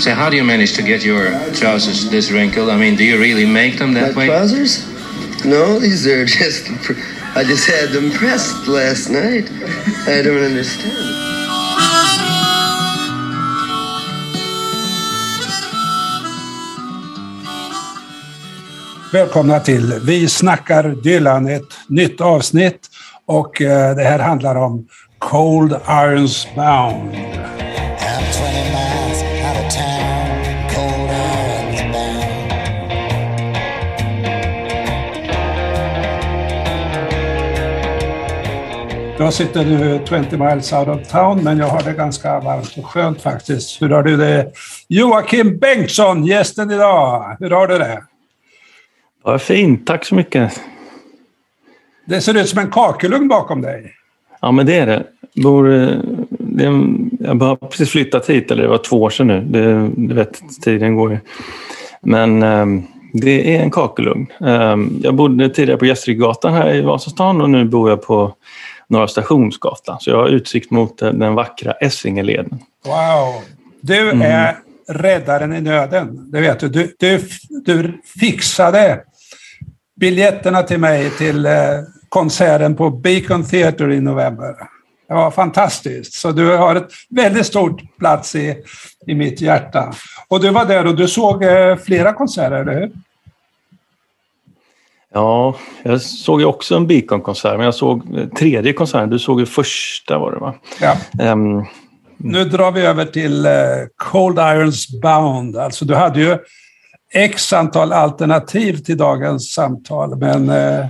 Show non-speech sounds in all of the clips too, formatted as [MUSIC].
So how do you manage to get your trousers this wrinkled? I mean, do you really make them that My way? trousers? No, these are [LAUGHS] just. I just had them pressed last night. I don't understand. Välkomna till Vi snackar Dylan, ett nytt avsnitt. Och eh, det här handlar om Cold Irons Bound. Jag sitter nu 20 miles out of town, men jag har det ganska varmt och skönt faktiskt. Hur har du det? Joakim Bengtsson, gästen idag. Hur har du det? Vad fint, tack så mycket. Det ser ut som en kakelugn bakom dig. Ja, men det är det. Bor, eh, det är, jag har precis flyttat hit, eller det var två år sedan nu. Det, du vet, tiden går ju. Men um, det är en kakelugn. Um, jag bodde tidigare på Gästrikegatan här i Vasastan och nu bor jag på Norra Stationsgatan. Så jag har utsikt mot den vackra Essingeleden. Wow! Du är räddaren i nöden, det vet du. Du, du. du fixade biljetterna till mig till eh, konserten på Beacon Theatre i november. Det var fantastiskt. Så du har ett väldigt stort plats i, i mitt hjärta. Och du var där och du såg eh, flera konserter, eller hur? Ja, jag såg ju också en Beacon-konsert, men jag såg eh, tredje konserten. Du såg ju första var det va? Ja. Ehm, Nu drar vi över till eh, Cold Irons Bound. Alltså du hade ju x antal alternativ till dagens samtal, men eh,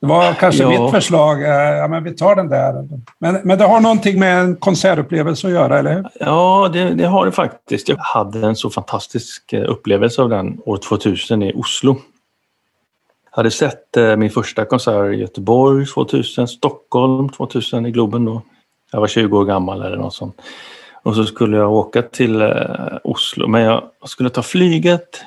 det var kanske Ja. mitt förslag. Eh, ja, men vi tar den där. Men, men det har någonting med en konsertupplevelse att göra, eller hur? Ja, det, det har det faktiskt. Jag hade en så fantastisk upplevelse av den år 2000 i Oslo. Jag hade sett eh, min första konsert i Göteborg 2000, Stockholm 2000 i Globen då. Jag var 20 år gammal eller något sånt. Och så skulle jag åka till eh, Oslo, men jag skulle ta flyget.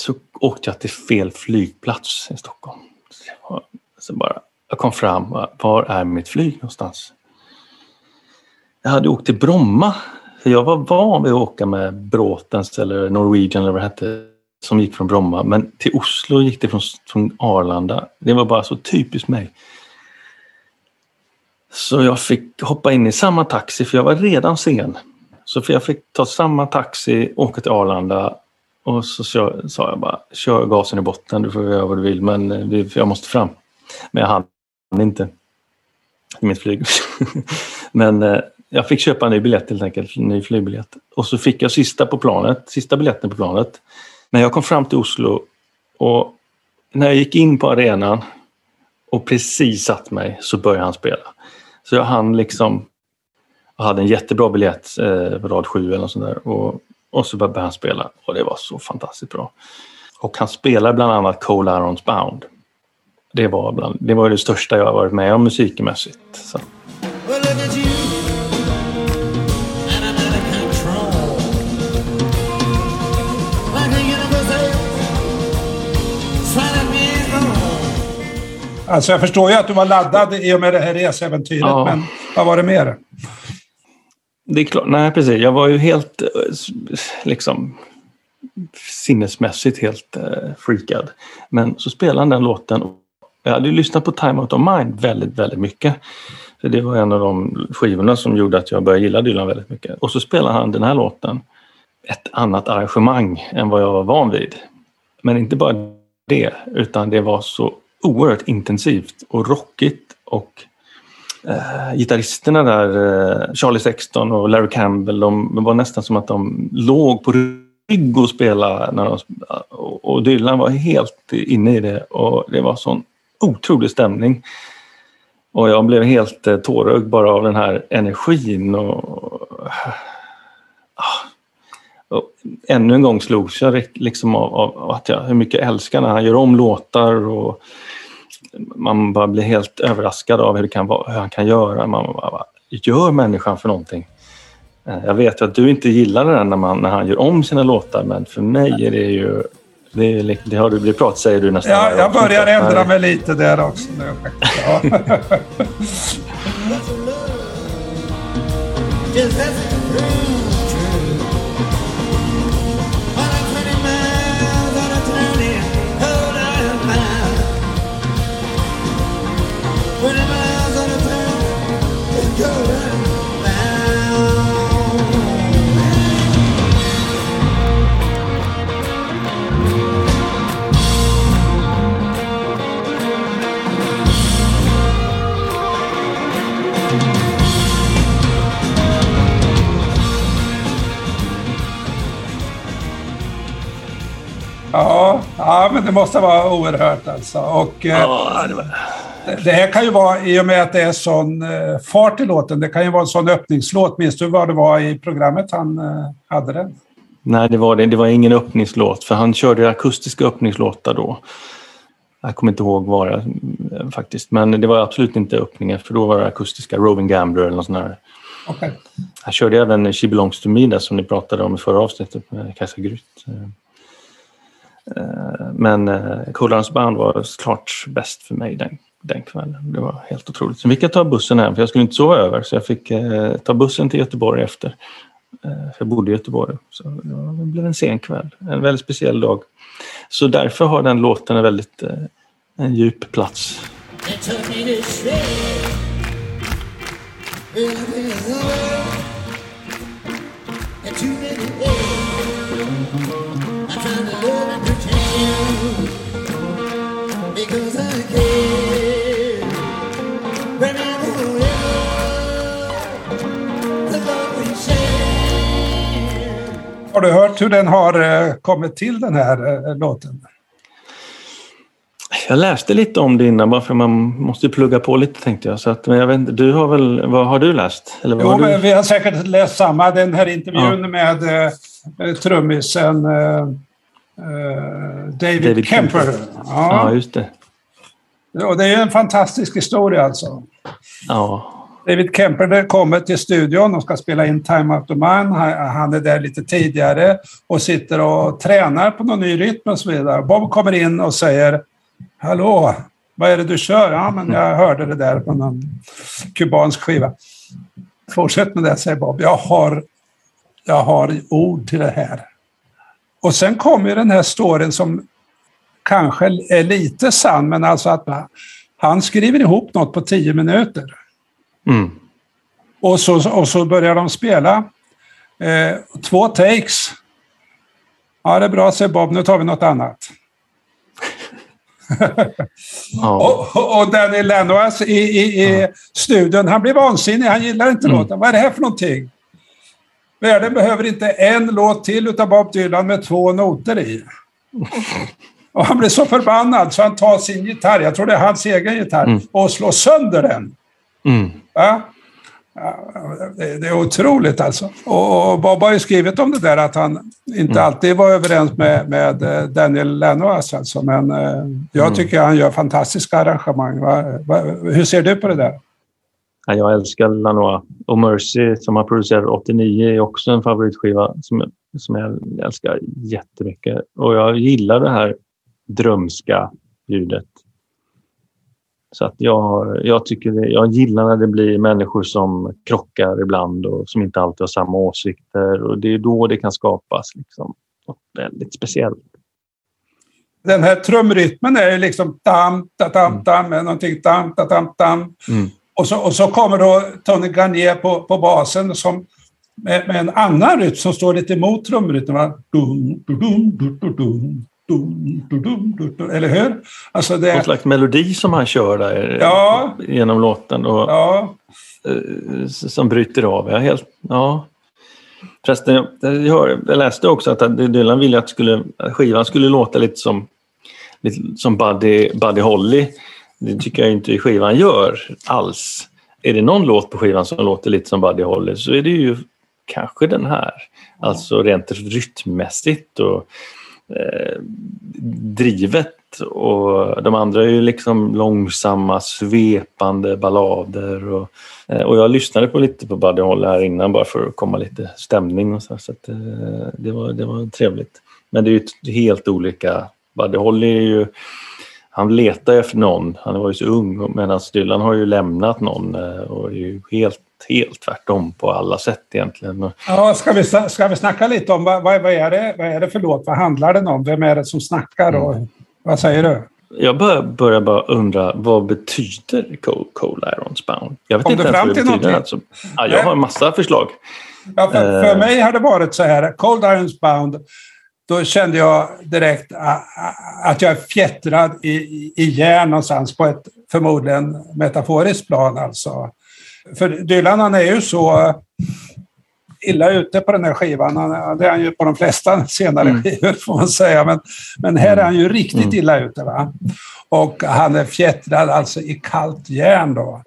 Så åkte jag till fel flygplats i Stockholm. Så Så bara, jag kom fram, var är mitt flyg någonstans? Jag hade åkt till Bromma. För jag var van vid att åka med Bråtens eller Norwegian eller vad det hette som gick från Bromma. Men till Oslo gick det från, från Arlanda. Det var bara så typiskt mig. Så jag fick hoppa in i samma taxi för jag var redan sen. Så för jag fick ta samma taxi, åka till Arlanda och så kör, sa jag bara kör gasen i botten, du får göra vad du vill men eh, jag måste fram. Men jag hann inte i mitt flyg. [LAUGHS] Men eh, jag fick köpa en ny biljett helt enkelt, en ny flygbiljett. Och så fick jag sista på planet, sista biljetten på planet. Men jag kom fram till Oslo och när jag gick in på arenan och precis satt mig så började han spela. Så jag hann liksom, jag hade en jättebra biljett, eh, på rad sju eller något sånt där. Och, och så började han spela och det var så fantastiskt bra. Och han spelar bland annat Cole Arons Bound. Det var, bland, det var det största jag har varit med om musikmässigt. Så. Alltså jag förstår ju att du var laddad i och med det här resäventyret, Ja. men vad var det mer? Det är klart, nej precis. Jag var ju helt eh, liksom sinnesmässigt helt eh, freakad. Men så spelade han den låten. Jag hade ju lyssnat på Time Out of Mind väldigt, väldigt mycket. För det var en av de skivorna som gjorde att jag började gilla Dylan väldigt mycket. Och så spelade han den här låten. Ett annat arrangemang än vad jag var van vid. Men inte bara det, utan det var så oerhört intensivt och rockigt och eh, gitarristerna där, eh, Charlie Sexton och Larry Campbell, de det var nästan som att de låg på rygg och spelade. När de, och, och Dylan var helt inne i det och det var sån otrolig stämning. Och jag blev helt eh, tårögd bara av den här energin. Och, ah, och ännu en gång slogs jag liksom av, av att jag, hur mycket jag älskar när han gör om låtar. Och, man bara blir helt överraskad av hur, det kan vara, hur han kan göra. Man bara, gör människan för någonting? Eh, Jag vet ju att du inte gillar det där när, man, när han gör om sina låtar men för mig är det ju... Det, är, det har du blivit prat säger du nästan Ja, jag börjar ändra mig lite där också. Nu, [LAUGHS] ja. Ja, men det måste vara oerhört alltså. Och, eh, Ja, det var... Det här kan ju vara, i och med att det är sån eh, fart i låten, det kan ju vara en sån öppningslåt. Minns du vad det var i programmet han eh, hade den? Nej, det var det. Det var ingen öppningslåt, för han körde akustiska öppningslåtar då. Jag kommer inte ihåg vad det faktiskt, men det var absolut inte öppningen, för då var det akustiska Roving Gambler eller något sånt där. Okej. Han körde även She Belongs To Me där som ni pratade om i förra avsnittet med Kajsa Grytt. Eh, men eh, Coolarens Band var klart bäst för mig den, den kvällen. Det var helt otroligt. Sen fick jag ta bussen hem för jag skulle inte sova över så jag fick eh, ta bussen till Göteborg efter. Eh, för jag bodde i Göteborg. Så ja, det blev en sen kväll. En väldigt speciell dag. Så därför har den låten en väldigt eh, en djup plats. Har du hört hur den har eh, kommit till, den här eh, låten? Jag läste lite om det innan bara för man måste ju plugga på lite tänkte jag. Så att, men jag vet inte, du har väl, vad har du läst? Eller vad Jo, har du? men vi har säkert läst samma. Den här intervjun med eh, eh, trummisen eh, David, David Kemper. Kemper. Ja, Ja. just det. Och det är ju en fantastisk historia alltså. Ja, David Kemper kommer till studion och ska spela in Time Out of Mine. Han, han är där lite tidigare och sitter och tränar på någon ny rytm och så vidare. Bob kommer in och säger Hallå, vad är det du kör? Ja, men jag hörde det där på någon kubansk skiva. Fortsätt med det, säger Bob. Jag har, jag har ord till det här. Och sen kommer den här storyn som kanske är lite sann, men alltså att han skriver ihop något på tio minuter mm. Och så, och så börjar de spela. Eh, två takes. Ja, det är bra, säger Bob. Nu tar vi något annat. [LAUGHS] ja. Och, och Danny Lanois i, i, i studion, han blir vansinnig. Han gillar inte Mm. låten. Vad är det här för någonting? Världen behöver inte en låt till utav Bob Dylan med två noter i. Och han blir så förbannad så han tar sin gitarr, jag tror det är hans egen gitarr, Mm. och slår sönder den. Mm. Ja. Det är otroligt alltså. Och Bob har ju skrivit om det där att han inte Mm. alltid var överens med, med eh, Daniel Lanois alltså. Men eh, jag Mm. tycker han gör fantastiska arrangemang. Va, hur ser du på det där? Ja, jag älskar Lanois. Och Mercy som han producerade 89 är också en favoritskiva som, som jag älskar jättemycket. Och jag gillar det här drömska ljudet. Så att jag, jag, tycker det, jag gillar när det blir människor som krockar ibland och som inte alltid har samma åsikter. Och det är då det kan skapas liksom, något väldigt speciellt. Den här trumrytmen är liksom dam, da, dam, dam, med någonting dam, da, dam, dam. Mm. Och så, och så kommer då Tony Garnier på, på basen som, med, med en annan rytm som står lite emot trumrytmen. Dum, du, dum, du, du, dum, dum, du, dum, du, du. Eller hur? Alltså Någon det, slags melodi som han kör där Ja. genom låten. Och, ja, eh, som bryter av. Jag, helt, ja. Förresten, jag, jag, jag läste också att Dylan ville att, skulle, att skivan skulle låta lite som, lite som Buddy, Buddy Holly. Det tycker jag inte skivan gör alls. Är det någon låt på skivan som låter lite som Buddy Holly så är det ju kanske den här. Alltså rent rytmmässigt och eh, drivet. Och de andra är ju liksom långsamma, svepande ballader. Och, eh, och jag lyssnade på lite på Buddy Holly här innan bara för att komma lite stämning. Och så, så att, eh, det, var, det var trevligt. Men det är ju helt olika. Buddy Holly är ju... Han letar efter någon. Han var ju så ung medan Dylan har ju lämnat någon eh, och är ju helt, helt tvärtom på alla sätt egentligen. Ja ska, vi, ska vi snacka lite om vad, vad, är det, vad är det för låt? Vad handlar den om? Vem är det som snackar? Och, vad säger du? Jag börjar, börjar bara undra, vad betyder Cold, cold Irons Bound? Jag vet Kom inte ens fram vad det betyder. Alltså. Ja, jag har en massa förslag. Ja, för, för Eh. mig har det varit så här, Cold Irons Bound, då kände jag direkt att jag är fjättrad i, i, i järn någonstans på ett förmodligen metaforiskt plan alltså. För Dylan han är ju så illa ute på den här skivan. Han, det är han ju på de flesta senare Mm. skivor får man säga. Men, men här är han ju riktigt Mm. illa ute. Va? Och han är fjättrad alltså i kallt järn då.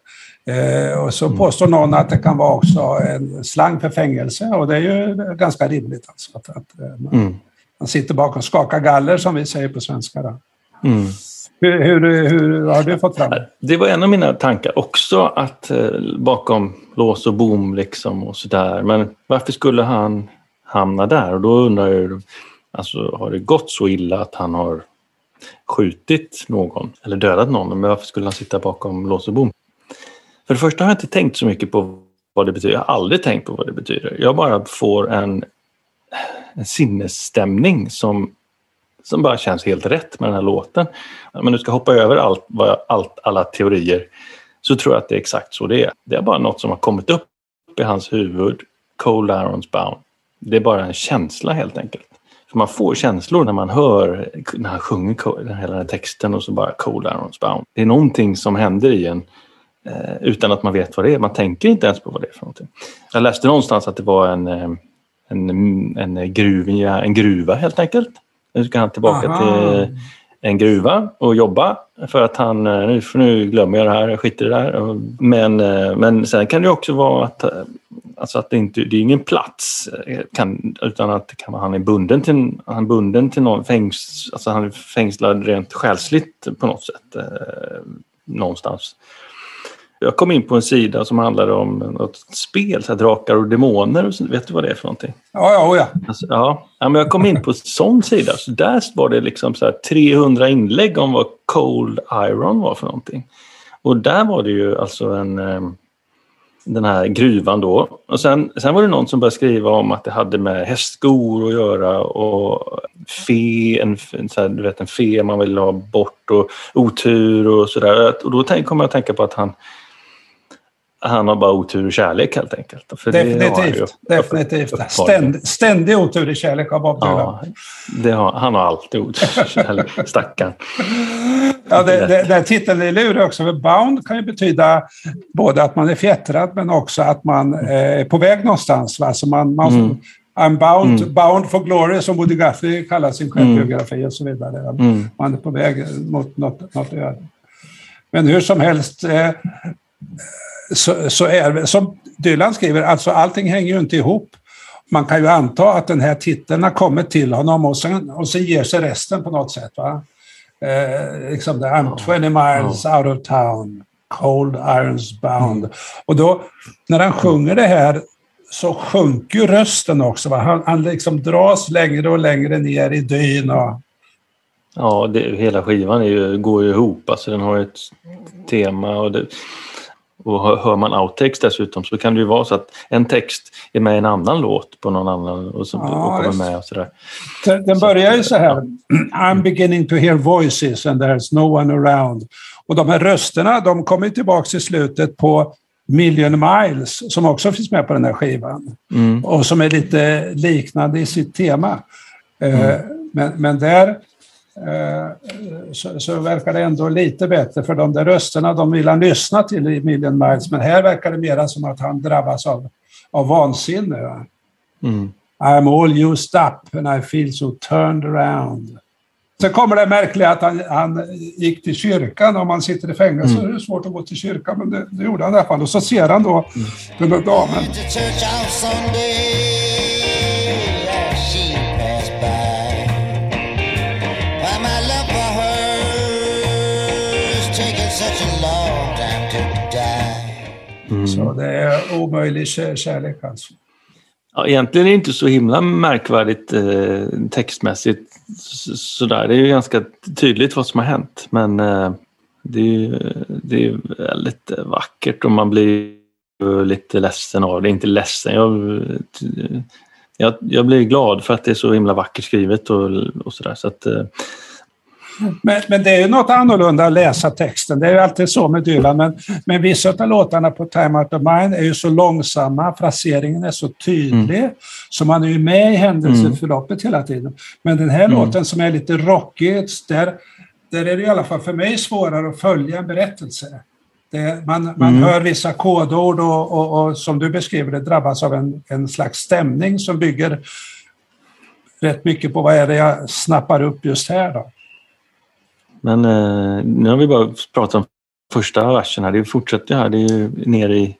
Eh, och så påstår någon att det kan vara också en slang för fängelse och det är ju ganska rimligt. Alltså, att, att eh, man, Mm. man sitter bakom skaka galler som vi säger på svenska. Då. Hur, hur, hur har du fått fram det? Det var en av mina tankar också att eh, bakom lås och bom liksom och sådär. Men varför skulle han hamna där? Och då undrar jag, alltså har det gått så illa att han har skjutit någon eller dödat någon? Men varför skulle han sitta bakom lås och bom? För det första har jag inte tänkt så mycket på vad det betyder. Jag har aldrig tänkt på vad det betyder. Jag bara får en, en sinnesstämning som som bara känns helt rätt med den här låten. Men du ska hoppa över allt, allt, alla teorier så tror jag att det är exakt så det är. Det är bara något som har kommit upp i hans huvud. Cold Irons Bound. Det är bara en känsla helt enkelt. För man får känslor när man hör när han sjunger den hela den här texten och så bara Cold Irons Bound. Det är någonting som händer i en eh, utan att man vet vad det är. Man tänker inte ens på vad det är för någonting. Jag läste någonstans att det var en, eh, en, en, gruva, en gruva helt enkelt. Nu ska han tillbaka Aha. till en gruva och jobba för att han, eh, nu, för nu glömmer jag det här, jag skiter i det. Och- Men, eh, men sen kan det också vara att, eh, alltså att det, inte, det är ingen plats eh, kan, utan att det kan, han är bunden till, han är bunden till någon fängs, alltså han är fängslad rent själsligt på något sätt eh, någonstans. Jag kom in på en sida som handlade om något spel, så här, drakar och demoner. Och så, vet du vad det är för någonting? Ja, ja, oh ja. Alltså, ja. ja, men jag kom in på en sån sida. Så där var det liksom så här 300 inlägg om vad Cold Iron var för någonting. Och där var det ju alltså en, eh, den här gruvan då. Och sen, sen var det någon som började skriva om att det hade med hästskor att göra och fe, en, så här, du vet, en fe man vill ha bort och otur och sådär. Och då kom jag att tänka på att han han har bara otur och kärlek helt enkelt. För har han ju Definitivt. upp- definitivt. Ständ, ständig otur i kärlek av Bob Dylan. Ja, har, han har alltid otur, eller [LAUGHS] stackarn. Ja, det, det, det titeln är lurig också. För bound kan ju betyda både att man är fjättrad men också att man eh, är på väg någonstans. Va? Så man, man, Mm. I'm bound, bound for glory, som Woody Guthrie kallar sin självbiografi och så vidare. Mm. Man är på väg mot något, något öde. Men hur som helst eh, så, så är som Dylan skriver, alltså allting hänger ju inte ihop. Man kan ju anta att den här titeln har kommit till honom och sen, och sen ger sig resten på något sätt. Va? Eh, liksom det, I'm 20 miles out of town, cold irons bound. Och då, när han sjunger det här så sjunker ju rösten också. Va? Han, han liksom dras längre och längre ner i dyn. Och, Ja, det, hela skivan är ju, går ju ihop. Alltså, den har ett tema och, det, och hör man outtakes dessutom så kan det ju vara så att en text är med i en annan låt på någon annan och, så, Ja, och kommer med och sådär. Den börjar ju så här. I'm beginning to hear voices and there's no one around. Och de här rösterna de kommer ju tillbaka i slutet på Million Miles som också finns med på den här skivan. Mm. Och som är lite liknande i sitt tema. Eh, Men, men där så, så verkar det ändå lite bättre för de där rösterna de vill han lyssna till i Million Miles. Men här verkar det mera som att han drabbas av, av vansinne. Va? Mm. I'm all used up and I feel so turned around. Sen kommer det märkliga att han, han gick till kyrkan. Om man sitter i fängelse så är det svårt att gå till kyrkan, men det, det gjorde han i alla fall. Och så ser han då den där damen. Taking such a long time to die. Så det är omöjlig kä- kärlek alltså. Ja, egentligen är det inte så himla märkvärdigt eh, textmässigt. Sådär. Det är ju ganska tydligt vad som har hänt. Men eh, det är ju det är väldigt eh, vackert och man blir ju lite ledsen av det. Inte ledsen, jag, jag, jag blir glad för att det är så himla vackert skrivet och, och sådär. Så att, eh, Men, men det är ju något annorlunda att läsa texten. Det är ju alltid så med Dylan. Men, men vissa av låtarna på Time Out of Mind är ju så långsamma, fraseringen är så tydlig, så man är ju med i händelseförloppet hela tiden. Men den här låten som är lite rockig, där, där är det i alla fall för mig svårare att följa en berättelse. Det, man man Mm. hör vissa kodord och, och, och som du beskriver det drabbas av en, en slags stämning som bygger rätt mycket på vad är det jag snappar upp just här då. Men eh, nu har vi bara pratat om första versen här. Det fortsätter här. Det är ju nere i,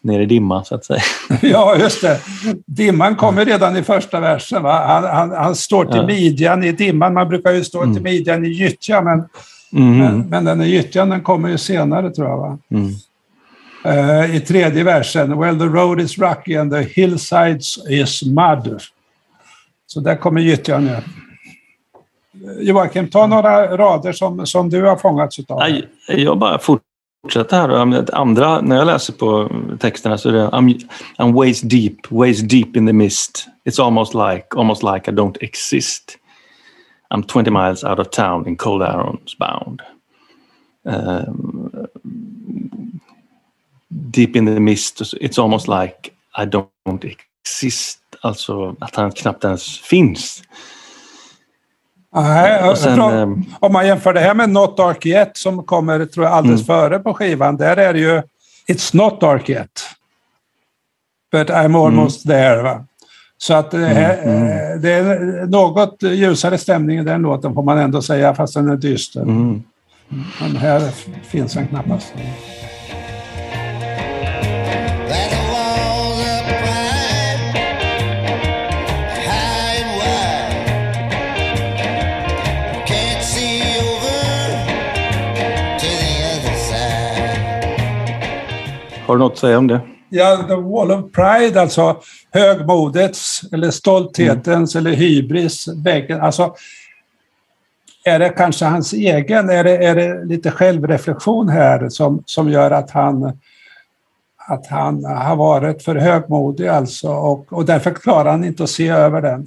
nere i dimma så att säga. [LAUGHS] Ja, just det. Dimman kommer redan i första versen. Va? Han, han, han står till Ja. midjan i dimman. Man brukar ju stå till Mm. midjan i gyttjan, men, Mm. men, men den i gyttjan den kommer ju senare tror jag. Va? Mm. Eh, I tredje versen, Well the road is rocky and the hillsides is mud. Så där kommer gyttjan nu. Joakim, ta några rader som, som du har fångats utav. Nej, jag bara fortsätter här. Andra, när jag läser på texterna så är det I'm, I'm waist deep, waist deep in the mist. It's almost like, almost like I don't exist. I'm 20 miles out of town in cold irons bound. Um, deep in the mist, it's almost like I don't exist. Alltså att han knappt ens finns. Nej, Och sen, från- ehm, om man jämför det här med Not Dark Yet som kommer tror jag, alldeles före på skivan, där är det ju It's Not Dark Yet. But I'm almost there. Va? Så att det, här, eh, det är något ljusare stämning i den låten får man ändå säga, fast den är dyster. Mm. Men här finns den knappast. Har du något att säga om det? Ja, The Wall of Pride, alltså högmodets eller stolthetens eller hybris väggen. Alltså, är det kanske hans egen, är det, är det lite självreflektion här som, som gör att han, att han har varit för högmodig alltså och, och därför klarar han inte att se över den?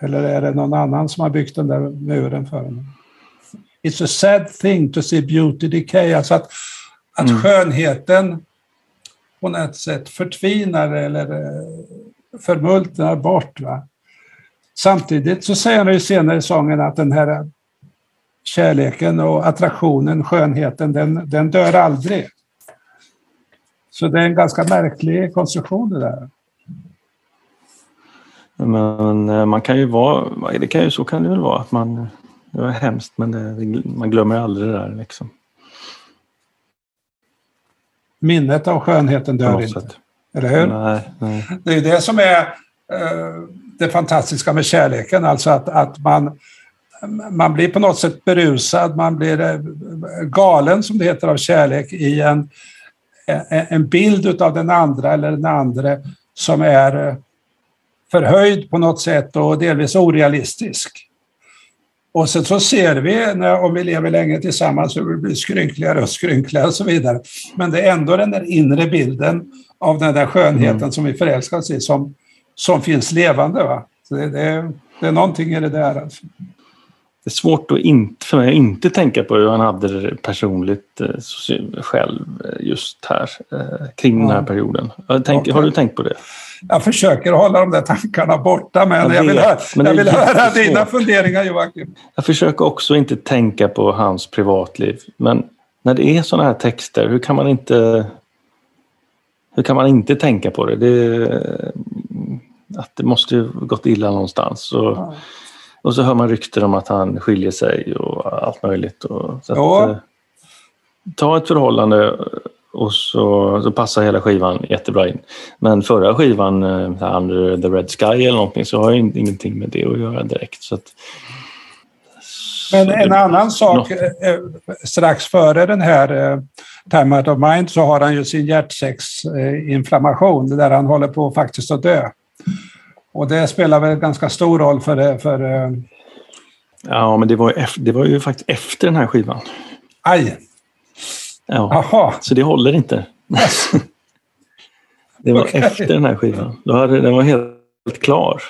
Eller är det någon annan som har byggt den där muren för honom? It's a sad thing to see beauty decay, alltså att, att skönheten på något sätt förtvinar eller eh, förmultnar bort. Va? Samtidigt så säger han ju senare i sången att den här kärleken och attraktionen, skönheten, den, den dör aldrig. Så det är en ganska märklig konstruktion det där. Men eh, man kan ju vara, det kan ju, så kan det väl vara att man, det var hemskt men det, man glömmer aldrig det där liksom. Minnet av skönheten dör inte. sätt. Eller hur? Nej, nej. Det är det som är eh, det fantastiska med kärleken, alltså att, att man, man blir på något sätt berusad, man blir eh, galen som det heter av kärlek i en, en en bild av den andra eller den andra som är eh, förhöjd på något sätt och delvis orealistisk. Och sen så ser vi, när, om vi lever länge tillsammans, hur vi blir skrynkligare och skrynkligare och så vidare. Men det är ändå den där inre bilden av den där skönheten som vi förälskas i som, som finns levande. Va? Så det, det, det är någonting i det där. Alltså. Det är svårt att inte, för mig att inte tänka på hur han hade det personligt eh, själv eh, just här eh, kring den här Ja. perioden. Tänk, Okej. Har du tänkt på det? Jag försöker hålla de där tankarna borta, men Jag jag, vill, höra, men jag vill höra dina funderingar Joakim. Jag försöker också inte tänka på hans privatliv. Men när det är sådana här texter, hur kan man inte hur kan man inte tänka på det? det att det måste ju gått illa någonstans. Och, och så hör man rykten om att han skiljer sig och allt möjligt. Och, Ja. att, eh, ta ett förhållande och så, så passar hela skivan jättebra in. Men förra skivan, eh, Under the Red Sky eller någonting, så har ju ingenting med det att göra direkt. Så att, Men så en det- annan sak, något- eh, eh, strax före den här Time Out of Mind så har han ju sin hjärtsäcksinflammation där han håller på faktiskt att dö. Och det spelar väl ganska stor roll för, för Ja, men det var, det var ju faktiskt efter den här skivan. aj, Ja, jaha, så det håller inte. [LAUGHS] det var Okej. efter den här skivan. Då hade, den var helt klar.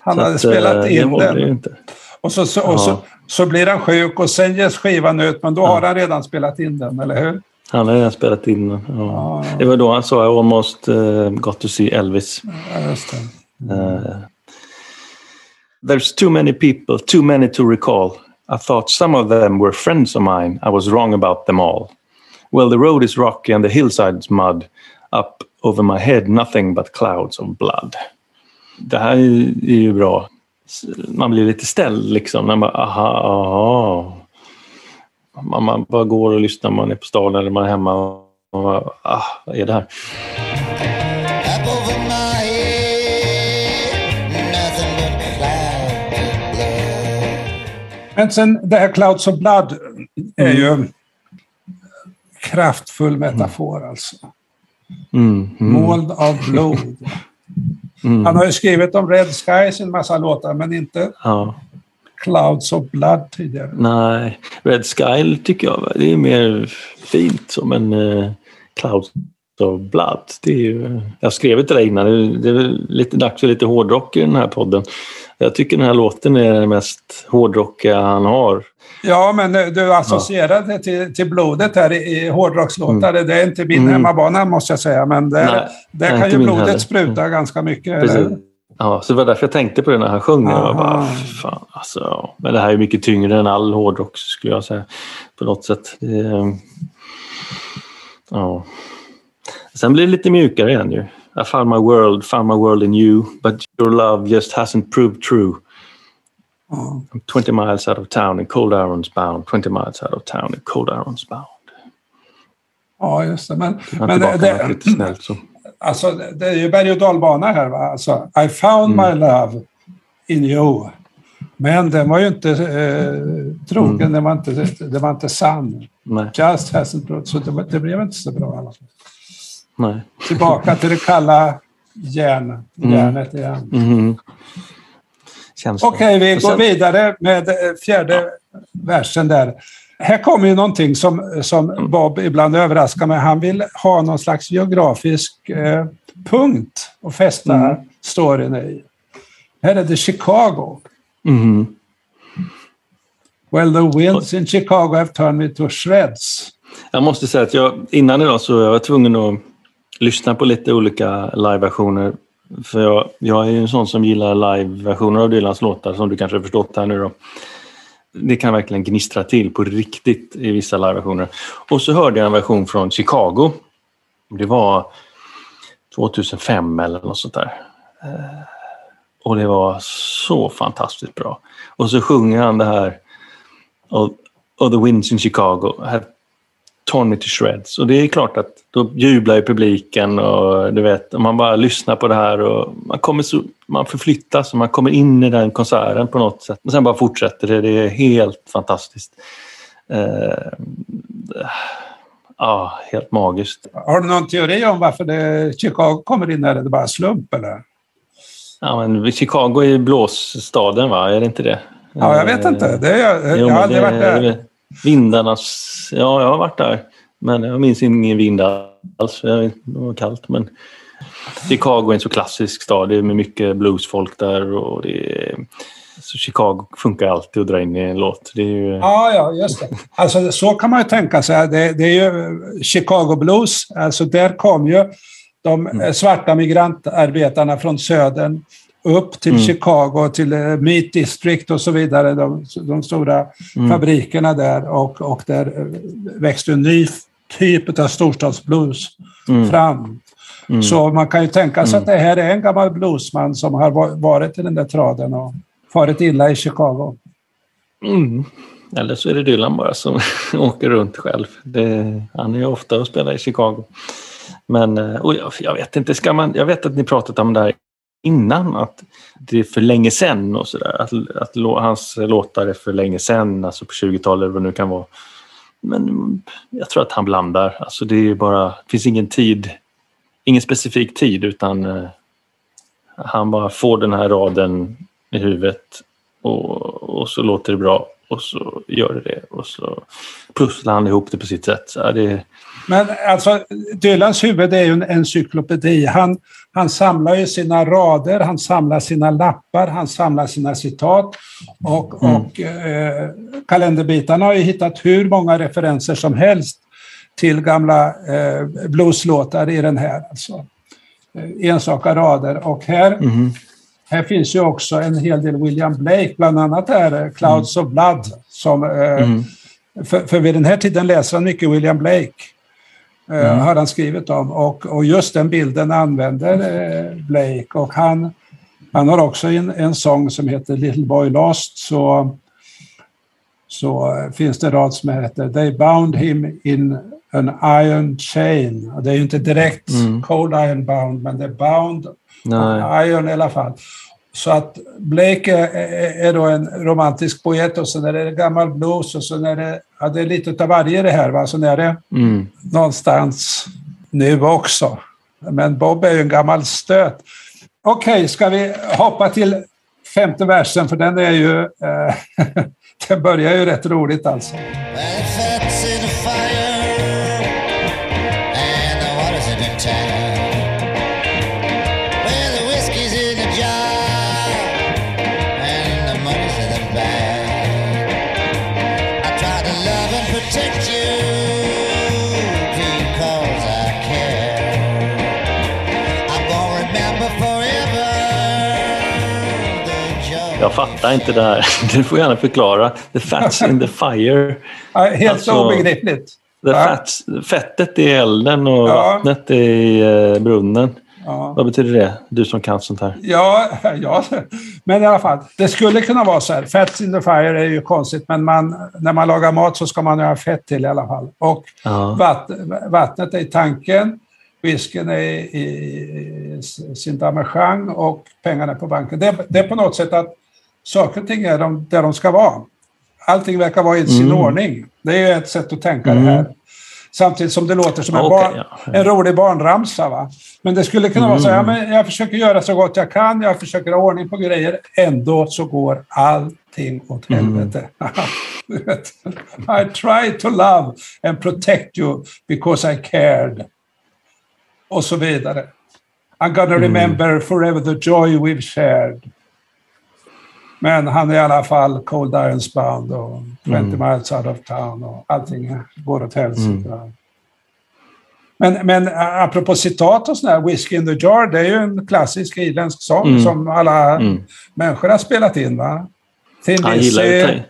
han Så hade att, spelat eh, in ju den. inte. Och, så, så, och så, Ja. så blir han sjuk och sen ges skivan ut, men då har han redan spelat in den, eller hur? Han hade redan spelat in den. Ja. Ja. Det var då han sa I almost uh, got to see Elvis. Ja, just det. Uh, There's too many people, too many to recall. I thought some of them were friends of mine. I was wrong about them all. Well, the road is rocky and the hillside's mud. Up over my head nothing but clouds of blood. Det här är ju bra. Man blir lite ställd liksom. När man, aha, aha. Man, man bara går och lyssnar. Man är på stan eller man är hemma. Och man bara, ah, vad är det här? Men sen det här Clouds of Blood är ju en kraftfull metafor alltså. Mm, mm, Moln av blod. Han har ju skrivit om Red Skies i en massa låtar, men inte ja. Clouds of Blood tidigare. Nej, Red Sky tycker jag det är mer fint som en uh, Clouds of Blood. Det är ju, jag skrev till dig innan, det, det är lite dags för lite hårdrock i den här podden. Jag tycker den här låten är den mest hårdrockiga han har. Ja, men eh, du associerar det till, till blodet här i, i hårdrockslåtar. Det är inte min hemmabana måste jag säga, men det, Mm. Nej, där kan ju blodet heller. spruta ganska mycket. Precis. Ja, så det var därför jag tänkte på det när han sjöng. Jag bara, fan, alltså, ja. Men det här är mycket tyngre än all hårdrock skulle jag säga. På något sätt. Det, ja. Sen blir det lite mjukare igen ju. I found my world, found my world in you, but your love just hasn't proved true. Ja. I'm 20 miles out of town in cold irons bound. 20 miles out of town in cold irons bound. Ja, just det. Men, men det, lite snällt så. [LAUGHS] alltså, det är ju berg och dalbana här. Va? Alltså, I found Mm. my love in you. Men den var ju inte eh, trogen, Mm. den, var inte, den var inte sann. Nej, Just hasn't brought, så det, det blev inte så bra. i alla fall. Nej. Tillbaka till det kalla järn, järnet igen. Mhm. Känns det. Okej, vi Och går vidare med eh, fjärde versen där. Här kommer ju någonting som, som Bob ibland överraskar mig. Han vill ha någon slags geografisk eh, punkt att fästa Mm. storyn i. Här är det Chicago. Mhm. Well, the winds in Chicago have turned me to shreds. Jag måste säga att jag innan idag så jag var tvungen att lyssna på lite olika liveversioner. För jag, jag är ju en sån som gillar liveversioner av Dylans låtar som du kanske har förstått här nu då. Det kan verkligen gnistra till på riktigt i vissa liveversioner. Och så hörde jag en version från Chicago. Det var 2005 eller något sånt där. Eh, och det var så fantastiskt bra. Och så sjunger han det här of, of the winds in Chicago have torn me to shreds. Och det är klart att då jublar ju publiken och du vet, man bara lyssnar på det här och man kommer så, man förflyttas och man kommer in i den konserten på något sätt. Och sen bara fortsätter det. Det är helt fantastiskt. Eh, ja, helt magiskt. Har du någon teori om varför det, Chicago kommer in? Är det bara slump eller? Ja, men Chicago är ju blåsstaden, va? Är det inte det? Ja, jag vet inte. Det är, jag, Jo, jag har aldrig det- varit där. Vindarnas... Ja, jag har varit där. Men jag minns ingen vind alls. Det var kallt. Men Chicago är en så klassisk stad. Det är mycket bluesfolk där. Och det är, så Chicago funkar alltid att dra in i en låt. Det är ju, Ja, ja, just det. Alltså, så kan man ju tänka sig. Det, det är ju Chicago Blues. Alltså, där kom ju de eh, svarta migrantarbetarna från södern upp till Mm. Chicago, till eh, Meat District och så vidare, de, de stora Mm. fabrikerna där. Och, och där eh, växte en ny typ av storstadsblues Mm. fram. Så man kan ju tänka sig att det här är en gammal bluesman som har va- varit i den där traden och farit illa i Chicago. Mm. Eller så är det Dylan bara som [LAUGHS] åker runt själv. Det, han är ju ofta och spelar i Chicago. Men eh, och jag, jag vet inte, ska man, jag vet att ni pratat om det här innan, att det är för länge sen och sådär. Att, att hans låtar är för länge sen, alltså på 20-talet eller vad det nu kan vara. Men jag tror att han blandar. Alltså det är bara, det finns ingen tid, ingen specifik tid utan eh, han bara får den här raden i huvudet och, och så låter det bra och så gör det det och så pusslar han ihop det på sitt sätt. Ja, det, Men alltså, Dylans huvud är ju en encyklopedi. Han, han samlar ju sina rader, han samlar sina lappar, han samlar sina citat. Och, och eh, kalenderbitarna har ju hittat hur många referenser som helst till gamla eh, blueslåtar i den här. Alltså. Eh, enstaka rader. Och här, här finns ju också en hel del William Blake, bland annat är eh, Clouds of Blood. Som, eh, för, för vid den här tiden läser han mycket William Blake. eh, har han skrivit om. Och, och just den bilden använder Blake. Och han, han har också en, en sång som heter Little Boy Lost. Så, så finns det en rad som heter They bound him in an iron chain. Och det är ju inte direkt cold iron bound, men det är bound Nej. Iron i alla fall. Så att Blake är, då en romantisk poet och sen är det gammal blues och sen är det, ja, det är lite av varje det här. Va? Sen är det Mm. någonstans nu också. Men Bob är ju en gammal stöt. Okej, ska vi hoppa till femte versen för den är ju... Eh, [LAUGHS] den börjar ju rätt roligt alltså. Jag fattar inte det här. [LAUGHS] Du får gärna förklara. The fat's in the fire. Helt Alltså- obegripligt. The fats, fettet i elden och Ja. vattnet i eh, brunnen. Ja. Vad betyder det? Du som kan sånt här. Ja, [LAUGHS] ja, men i alla fall. Det skulle kunna vara så här. Fats in the fire är ju konstigt, men man, när man lagar mat så ska man ha fett till i alla fall. Och Ja. vatt, vattnet är i tanken, whiskyn är i, i sin damejeanne och pengarna är på banken. Det, det är på något sätt att saker och ting är de, där de ska vara. Allting verkar vara i sin Mm. ordning. Det är ju ett sätt att tänka det här. Samtidigt som det låter som en, Okej, barn, ja. en rolig barnramsa. Va? Men det skulle kunna vara så här, men jag försöker göra så gott jag kan, jag försöker ha ordning på grejer, ändå så går allting åt helvete. [LAUGHS] Du vet, I try to love and protect you because I cared. Och så vidare. I'm gonna remember forever the joy we've shared. Men han är i alla fall Cold Irons Bound och 20 miles out of town och allting går åt helsike. Men, men ä, apropå citat och sådär, Whiskey in the Jar, det är ju en klassisk irländsk sång Mm. som alla Mm. människor har spelat in. Va? Thin Han Lizzy,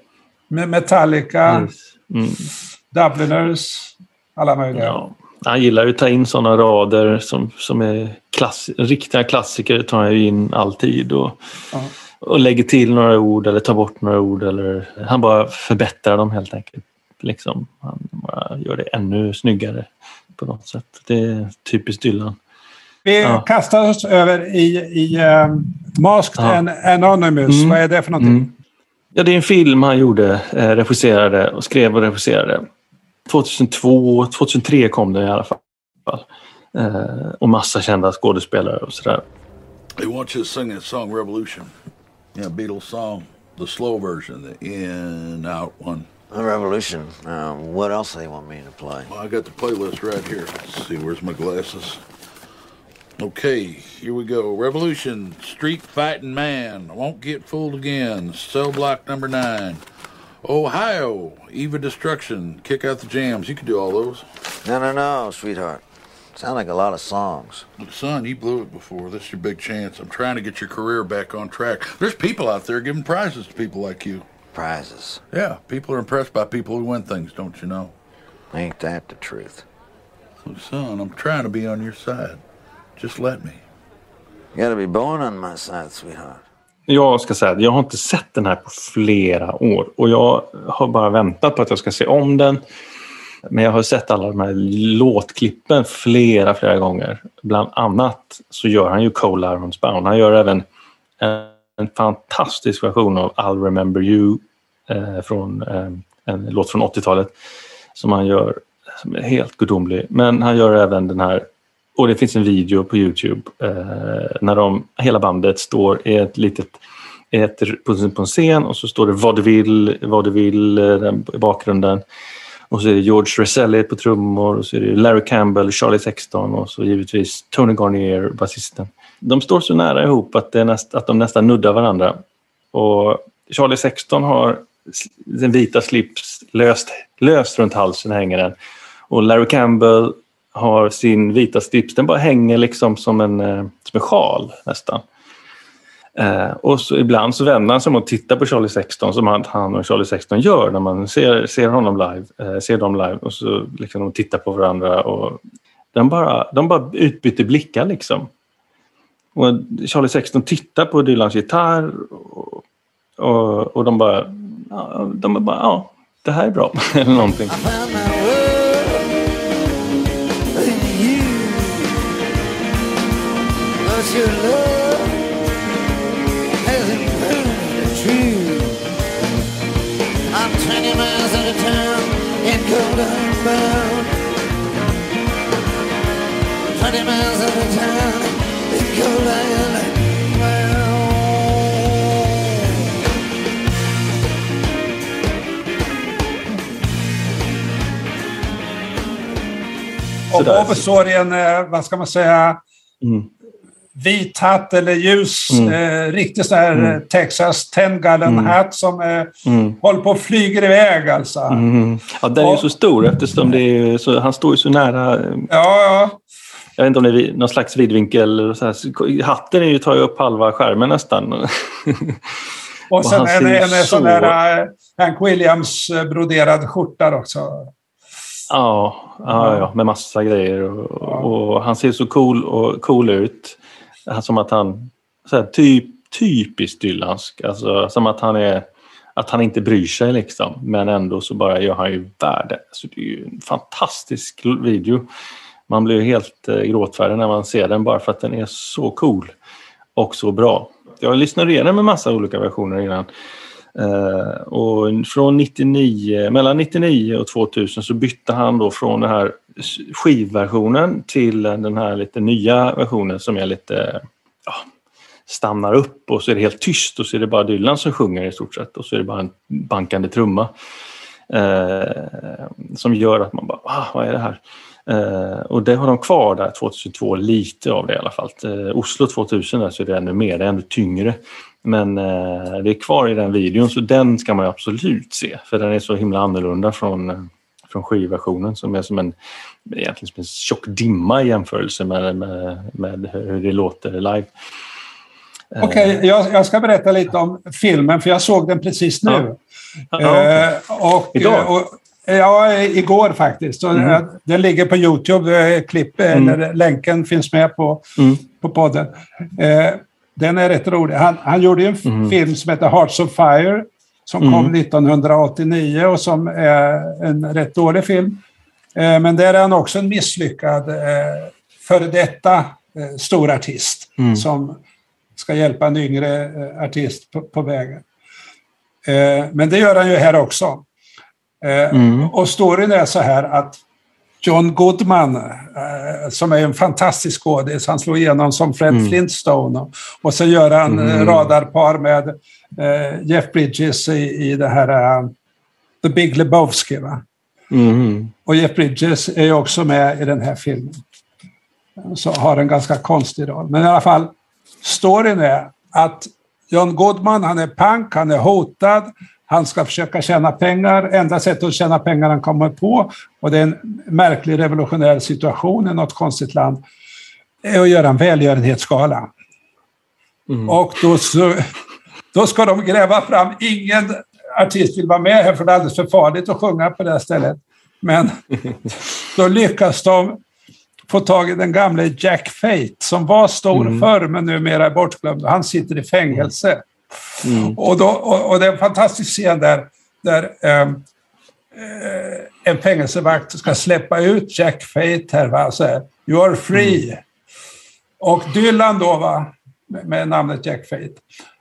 Metallica, Mm. Dubliners, alla möjliga. Ja. Han gillar ju att ta in sådana rader som, som är klass, riktiga klassiker. tar han ju in alltid och, Ja. Och lägger till några ord eller tar bort några ord. Eller, han bara förbättrar dem helt enkelt. Liksom, han bara gör det ännu snyggare på något sätt. Det är typiskt Dylan. Vi Ja. kastar oss över i, i um, Masked Ja. and Anonymous. Mm. Vad är det för någonting? Mm. Ja, det är en film han gjorde, eh, regisserade och skrev och regisserade. 2002, 2003 kom den i alla fall. Eh, och massa kända skådespelare och sådär. They want you to sing that song Revolution. Yeah, Beatles song. The slow version, the in out one. A revolution. Um, what else do they want me to play? Well, I got the playlist right here. Let's see, where's my glasses? Okay, here we go. Revolution, Street Fighting Man, Won't Get Fooled Again, Cell Block Number Nine. Ohio, Eva Destruction, Kick Out the Jams. You can do all those. No, no, no, sweetheart. Sound like a lot of songs. But son, you blew it before. This is your big chance. I'm trying to get your career back on track. There's people out there giving prizes to people like you. Prizes. Yeah, people are impressed by people who win things, don't you know? Ain't that the truth? Look, son, I'm trying to be on your side. Just let me. You gotta be born on my side, sweetheart. Jag ska säga att jag har inte sett den här på flera år och jag har bara väntat på att jag ska se om den. Men jag har sett alla de här låtklippen flera, flera gånger. Bland annat så gör han ju Cole Irons Bound. Han gör även en, fantastisk version av I'll remember you eh, från eh, en låt från 80-talet som han gör som är helt gudomlig. Men han gör även den här och det finns en video på Youtube eh, när de, hela bandet står i ett litet ett, på, på en scen och så står det vad du vill, vad du vill eh, i bakgrunden. Och så är det George Reselli på trummor och så är det Larry Campbell, Charlie Sexton och så givetvis Tony Garnier, basisten. De står så nära ihop att, det är näst, att de nästan nuddar varandra. Och Charlie Sexton har den vita slips löst, löst runt halsen hänger den. Och Larry Campbell har sin vita slips, den bara hänger liksom som en, eh, som en sjal nästan. Eh, och så ibland så vänder han sig om och tittar på Charlie Sexton som han, han och Charlie Sexton gör när man ser, ser honom live, eh, ser dem live och så liksom de tittar på varandra och de bara, de bara utbyter blickar liksom. Och Charlie Sexton tittar på Dylans gitarr och, och, och de bara, ja, de bara, ja, det här är bra, [LAUGHS] eller någonting. Your love cold bound. 20 miles out of town in cold bound. Och Sådär. Bob står i en, eh, vad ska man säga, Mm. Vit hatt eller ljus, Mm. eh, riktigt sån här eh, Texas 10 gallon Mm. hatt som eh, Mm. håller på och flyger iväg alltså. Mm. Ja, den är ju så stor eftersom det är så, han står ju så nära. eh, Ja, ja. Jag vet inte om det är någon slags vidvinkel. Så här. Hatten är ju, tar ju upp halva skärmen nästan. [LAUGHS] Och sen han en, en, en sån så- där eh, Hank Williams eh, broderad skjorta också. Ja, ja, ja, med massa grejer. Och, och han ser så cool, och, cool ut. Som att han... Så här, typ, typiskt Dylansk. Alltså, som att han är... Att han inte bryr sig liksom. Men ändå så bara gör han ju värde. Så det är ju en fantastisk video. Man blir helt eh, gråtfärdig när man ser den bara för att den är så cool. Och så bra. Jag lyssnade igenom med massa olika versioner innan. Eh, och från 99, mellan 99 och 2000 så bytte han då från det här skivversionen till den här lite nya versionen som är lite ja, stannar upp och så är det helt tyst och så är det bara Dylan som sjunger i stort sett och så är det bara en bankande trumma. Eh, som gör att man bara, ah, vad är det här? Eh, och det har de kvar där 2002, lite av det i alla fall. Eh, Oslo 2000 där så är det ännu mer, det är ännu tyngre. Men eh, det är kvar i den videon så den ska man ju absolut se för den är så himla annorlunda från, eh, från skivversionen som är som en, egentligen som en tjock dimma i jämförelse med, med, med hur det låter live. Eh, Okej, jag, jag ska berätta lite om filmen, för jag såg den precis nu. Ja. Ja, okej. Eh, och, Idag? Och, ja, igår faktiskt. Mm. eh, Den ligger på Youtube, eh, klipp, Mm. eller länken finns med på, Mm. på podden. Eh, den är rätt rolig. Han, han gjorde en Mm. film som heter Hearts of Fire, som Mm. kom 1989 och som är en rätt dålig film. Eh, men där är han också en misslyckad eh, före detta eh, stor artist Mm. som ska hjälpa en yngre artist på, på vägen. Men det gör han ju här också. Mm. Och storyn är så här att John Goodman, eh, som är en fantastisk skådis, han slår igenom som Fred Mm. Flintstone. Och, så gör han eh, Mm. radarpar med eh, Jeff Bridges i, i det här The Big Lebowski. Mm. Och Jeff Bridges är också med i den här filmen. Så har en ganska konstig roll. Men i alla fall, storyn är att John Goodman, han är pank, han är hotad, han ska försöka tjäna pengar. Enda sättet att tjäna pengar han kommer på, och det är en märklig revolutionär situation i något konstigt land, är att göra en välgörenhetsgala. Mm. Och då, så, då ska de gräva fram, ingen artist vill vara med här för det är alldeles för farligt att sjunga på det här stället. Men [LAUGHS] då lyckas de få tag i den gamle Jack Fate som var stor Mm. förr men numera är bortglömd. Han sitter i fängelse. Mm. Och, då, och, och det är en fantastisk scen där, där ehm, eh, en fängelsevakt ska släppa ut Jack Fate här. Va? Så här, you are free. Och Dylan då, va? Med, med namnet Jack Fate.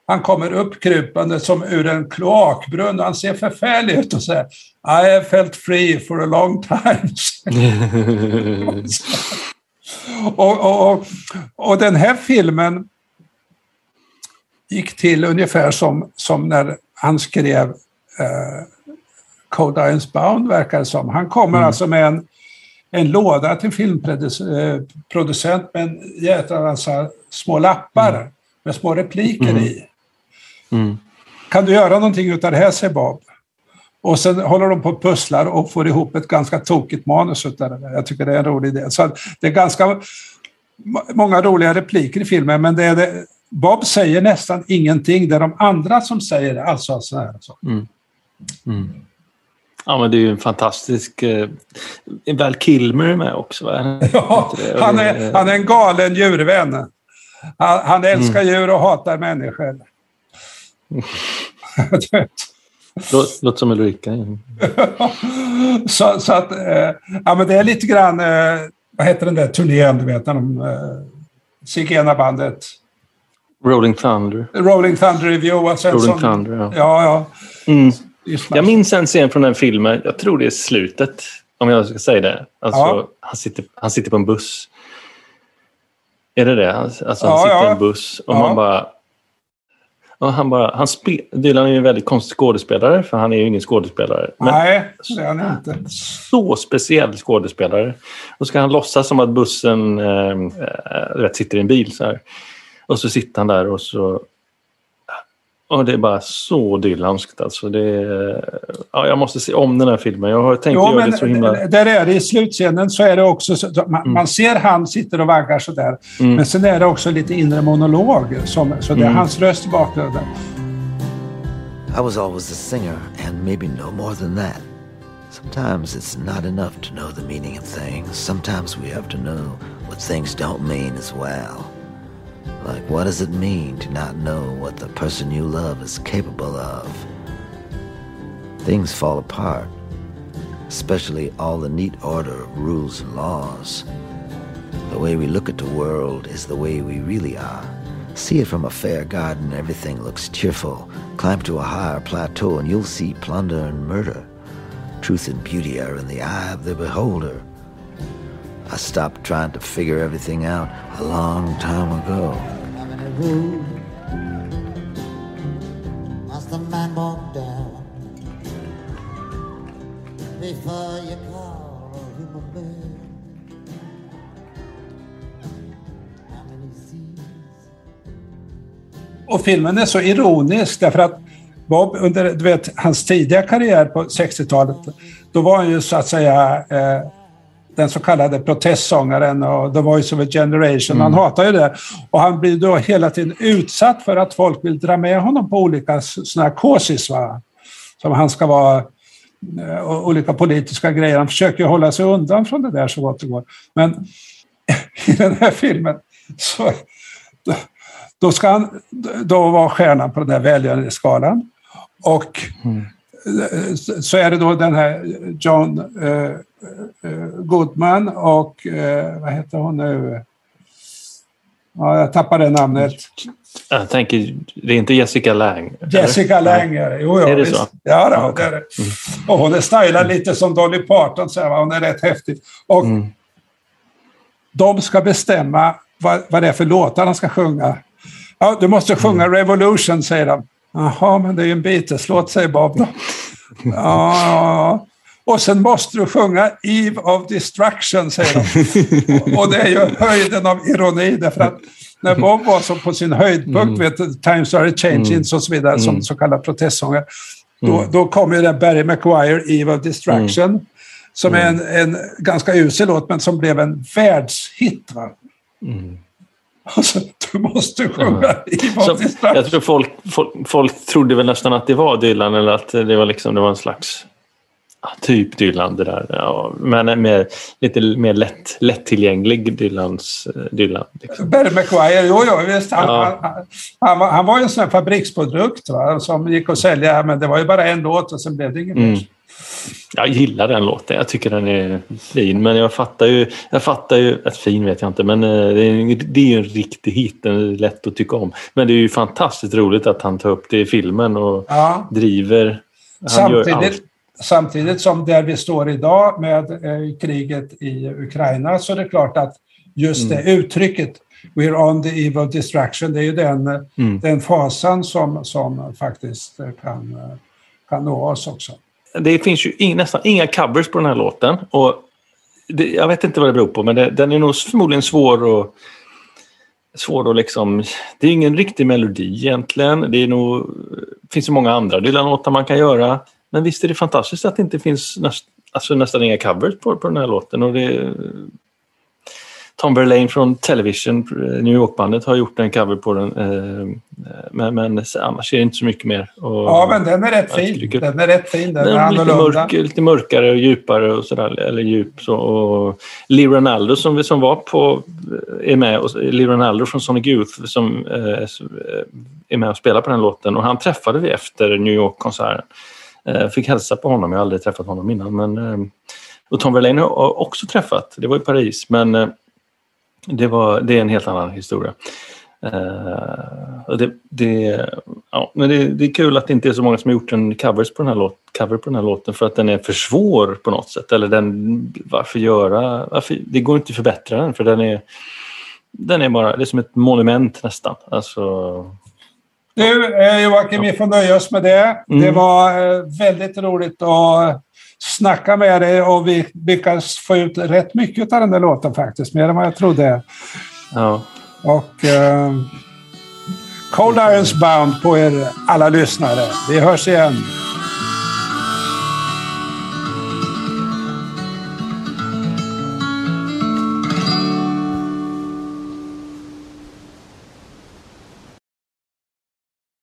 Han kommer uppkrypande som ur en kloakbrunn och han ser förfärlig ut och säger I have felt free for a long time. [LAUGHS] [LAUGHS] och, och, och, och den här filmen gick till ungefär som, som när han skrev eh, Cold Irons Bound, verkar det som. Han kommer alltså med en, en låda till filmproducent med en jädra massa små lappar med små repliker i. Mm. Kan du göra någonting utav det här, säger Bob. Och sen håller de på och pusslar och får ihop ett ganska tokigt manus utav det där. Jag tycker det är en rolig idé. Så det är ganska må- många roliga repliker i filmen, men det är det, Bob säger nästan ingenting, det är de andra som säger det. Alltså, så här, så. Ja, men det är ju en fantastisk... Eh, Val Kilmer med också, va? [LAUGHS] Ja, han, är, han är en galen djurvän. Han, han älskar djur och hatar människor. [LAUGHS] Låt, låter som Ulrika. [LAUGHS] så, så att, eh, ja men det är lite grann, eh, vad heter den där turnén, du vet, när de, eh, Zigenarbandet, Rolling Thunder. Rolling Thunder Review. Och sen Rolling Thunder, ja. Ja, ja. Mm. Jag minns en scen från den filmen, jag tror det är slutet, om jag ska säga det. Alltså, Ja. han, sitter, han sitter på en buss. Är det det? Alltså, han Ja, sitter i en buss och man bara... Och han bara han spe, Dylan är ju en väldigt konstig skådespelare, för han är ju ingen skådespelare. Men Nej, det är han inte. så speciell skådespelare. Och ska han låtsas som att bussen vet, sitter i en bil så här. Och så sitter han där och så... Och det är bara så Dylanskt alltså. Det är, ja, jag måste se om den här filmen. Jag har tänkt Jo, göra men det så himla... där är det i slutscenen så är det också, så, man, Mm. man ser han sitter och vaggar sådär. Men sen är det också lite inre monolog, som, så det är Mm. hans röst i bakgrunden. I was always a singer, and maybe no more than that. Sometimes it's not enough to know the meaning of things. Sometimes we have to know what things don't mean as well. Like, what does it mean to not know what the person you love is capable of? Things fall apart, especially all the neat order of rules and laws. The way we look at the world is the way we really are. See it from a fair garden, everything looks cheerful. Climb to a higher plateau and you'll see plunder and murder. Truth and beauty are in the eye of the beholder. I stopped trying to figure everything out a long time ago. How many roads must a man walk down before you call him a man? How many seas? Och filmen är så ironisk därför att Bob, under du vet, hans tidiga karriär på 60-talet, då var han ju så att säga eh, den så kallade protestsångaren och The Voice of a Generation. Han hatar ju det. Och han blir då hela tiden utsatt för att folk vill dra med honom på olika sådana här kåsis. Va? Som han ska vara eh, olika politiska grejer. Han försöker ju hålla sig undan från det där så gott det går. Men [LAUGHS] i den här filmen så [LAUGHS] då ska han då vara stjärnan på den här välgörenhetsskalan. Och eh, så är det då den här John eh, Goodman och eh, vad heter hon nu? Ja, jag tappade namnet. Jag tänker, det är inte Jessica Lang? eller? Jessica Lange. är det. Jo, Är det visst. så? Ja, då, Ja, okej. det är det. Och hon är stylad lite som Dolly Parton, så här, hon är rätt häftig. Och Mm. de ska bestämma vad, vad det är för låtar han ska sjunga. Ja, du måste sjunga Mm. Revolution, säger de. Jaha, men det är ju en Beatles-låt, säger Bob. [LAUGHS] Ja, och sen måste du sjunga Eve of Destruction, säger de. [LAUGHS] Och det är ju höjden av ironi, därför att när Bob var som på sin höjdpunkt, vet du, Times are changing och så vidare, som så kallad protestsångare, då, då kom ju den Barry Maguire, Eve of Destruction, som är en, en ganska usel låt, men som blev en världshit. Alltså, du måste sjunga Eve Så, jag tror folk, folk, folk trodde väl nästan att det var Dylan eller att det var, liksom, det var en slags ja, typ Dylan det där. Ja, men mer, lite mer lätt, lättillgänglig Dylans, eh, Dylan. Liksom. Barry Maguire, jo, jo visst. Han, Ja. han, han, var, han var ju en sån här fabriksprodukt va, som gick att sälja, men det var ju bara en låt och sen blev det inget Mm. mer. Jag gillar den låten. Jag tycker den är fin. Men jag fattar ju... Jag fattar ju att fin vet jag inte, men eh, det är, det är ju en riktig hit. Den är lätt att tycka om. Men det är ju fantastiskt roligt att han tar upp det i filmen och Ja. driver... Han gör allt. Samtidigt, samtidigt som där vi står idag med eh, kriget i Ukraina så är det klart att just Mm. det uttrycket We're on the eve of destruction, det är ju den, eh, Mm. den fasan som, som faktiskt eh, kan, eh, kan nå oss också. Det finns ju in, nästan inga covers på den här låten. Och det, jag vet inte vad det beror på, men det, den är nog förmodligen svår att... Svår att liksom... Det är ingen riktig melodi egentligen. Det är nog, finns ju många andra Dylan-låtar man kan göra. Men visst är det fantastiskt att det inte finns näst, alltså nästan inga covers på, på den här låten. Och det, Tom Verlaine från Television, eh, New York-bandet, har gjort en cover på den. eh, Men, men annars är det inte så mycket mer. Och, Ja, men den är rätt fin. Den är rätt fin. Den den är lite, mörk, lite mörkare och djupare och sådär. Eller djup. Så, och Lee Ronaldo som, vi- som var på, är med. Och, Lee Ronaldo från Sonic Youth som eh, eh, är med och spelar på den låten. Och han träffade vi efter New York-konserten. Eh, fick hälsa på honom. Jag har aldrig träffat honom innan. Men, eh, och Tom Verlaine har jag också träffat. Det var i Paris. Men eh, det, var, det är en helt annan historia. Det, det, ja, men det, det är kul att det inte är så många som har gjort en covers på den här låt, cover på den här låten för att den är för svår på något sätt. Eller den, varför göra... Varför, det går inte att förbättra den för den är, den är bara... Det är som ett monument nästan. Alltså, du, eh, Joakim, vi får nöja oss med det. Mm. Det var eh, väldigt roligt att snacka med dig och vi lyckas få ut rätt mycket av den där låten faktiskt. Mer än vad jag trodde. ja. Och eh, Cold Irons Bound på er alla lyssnare. Vi hörs igen.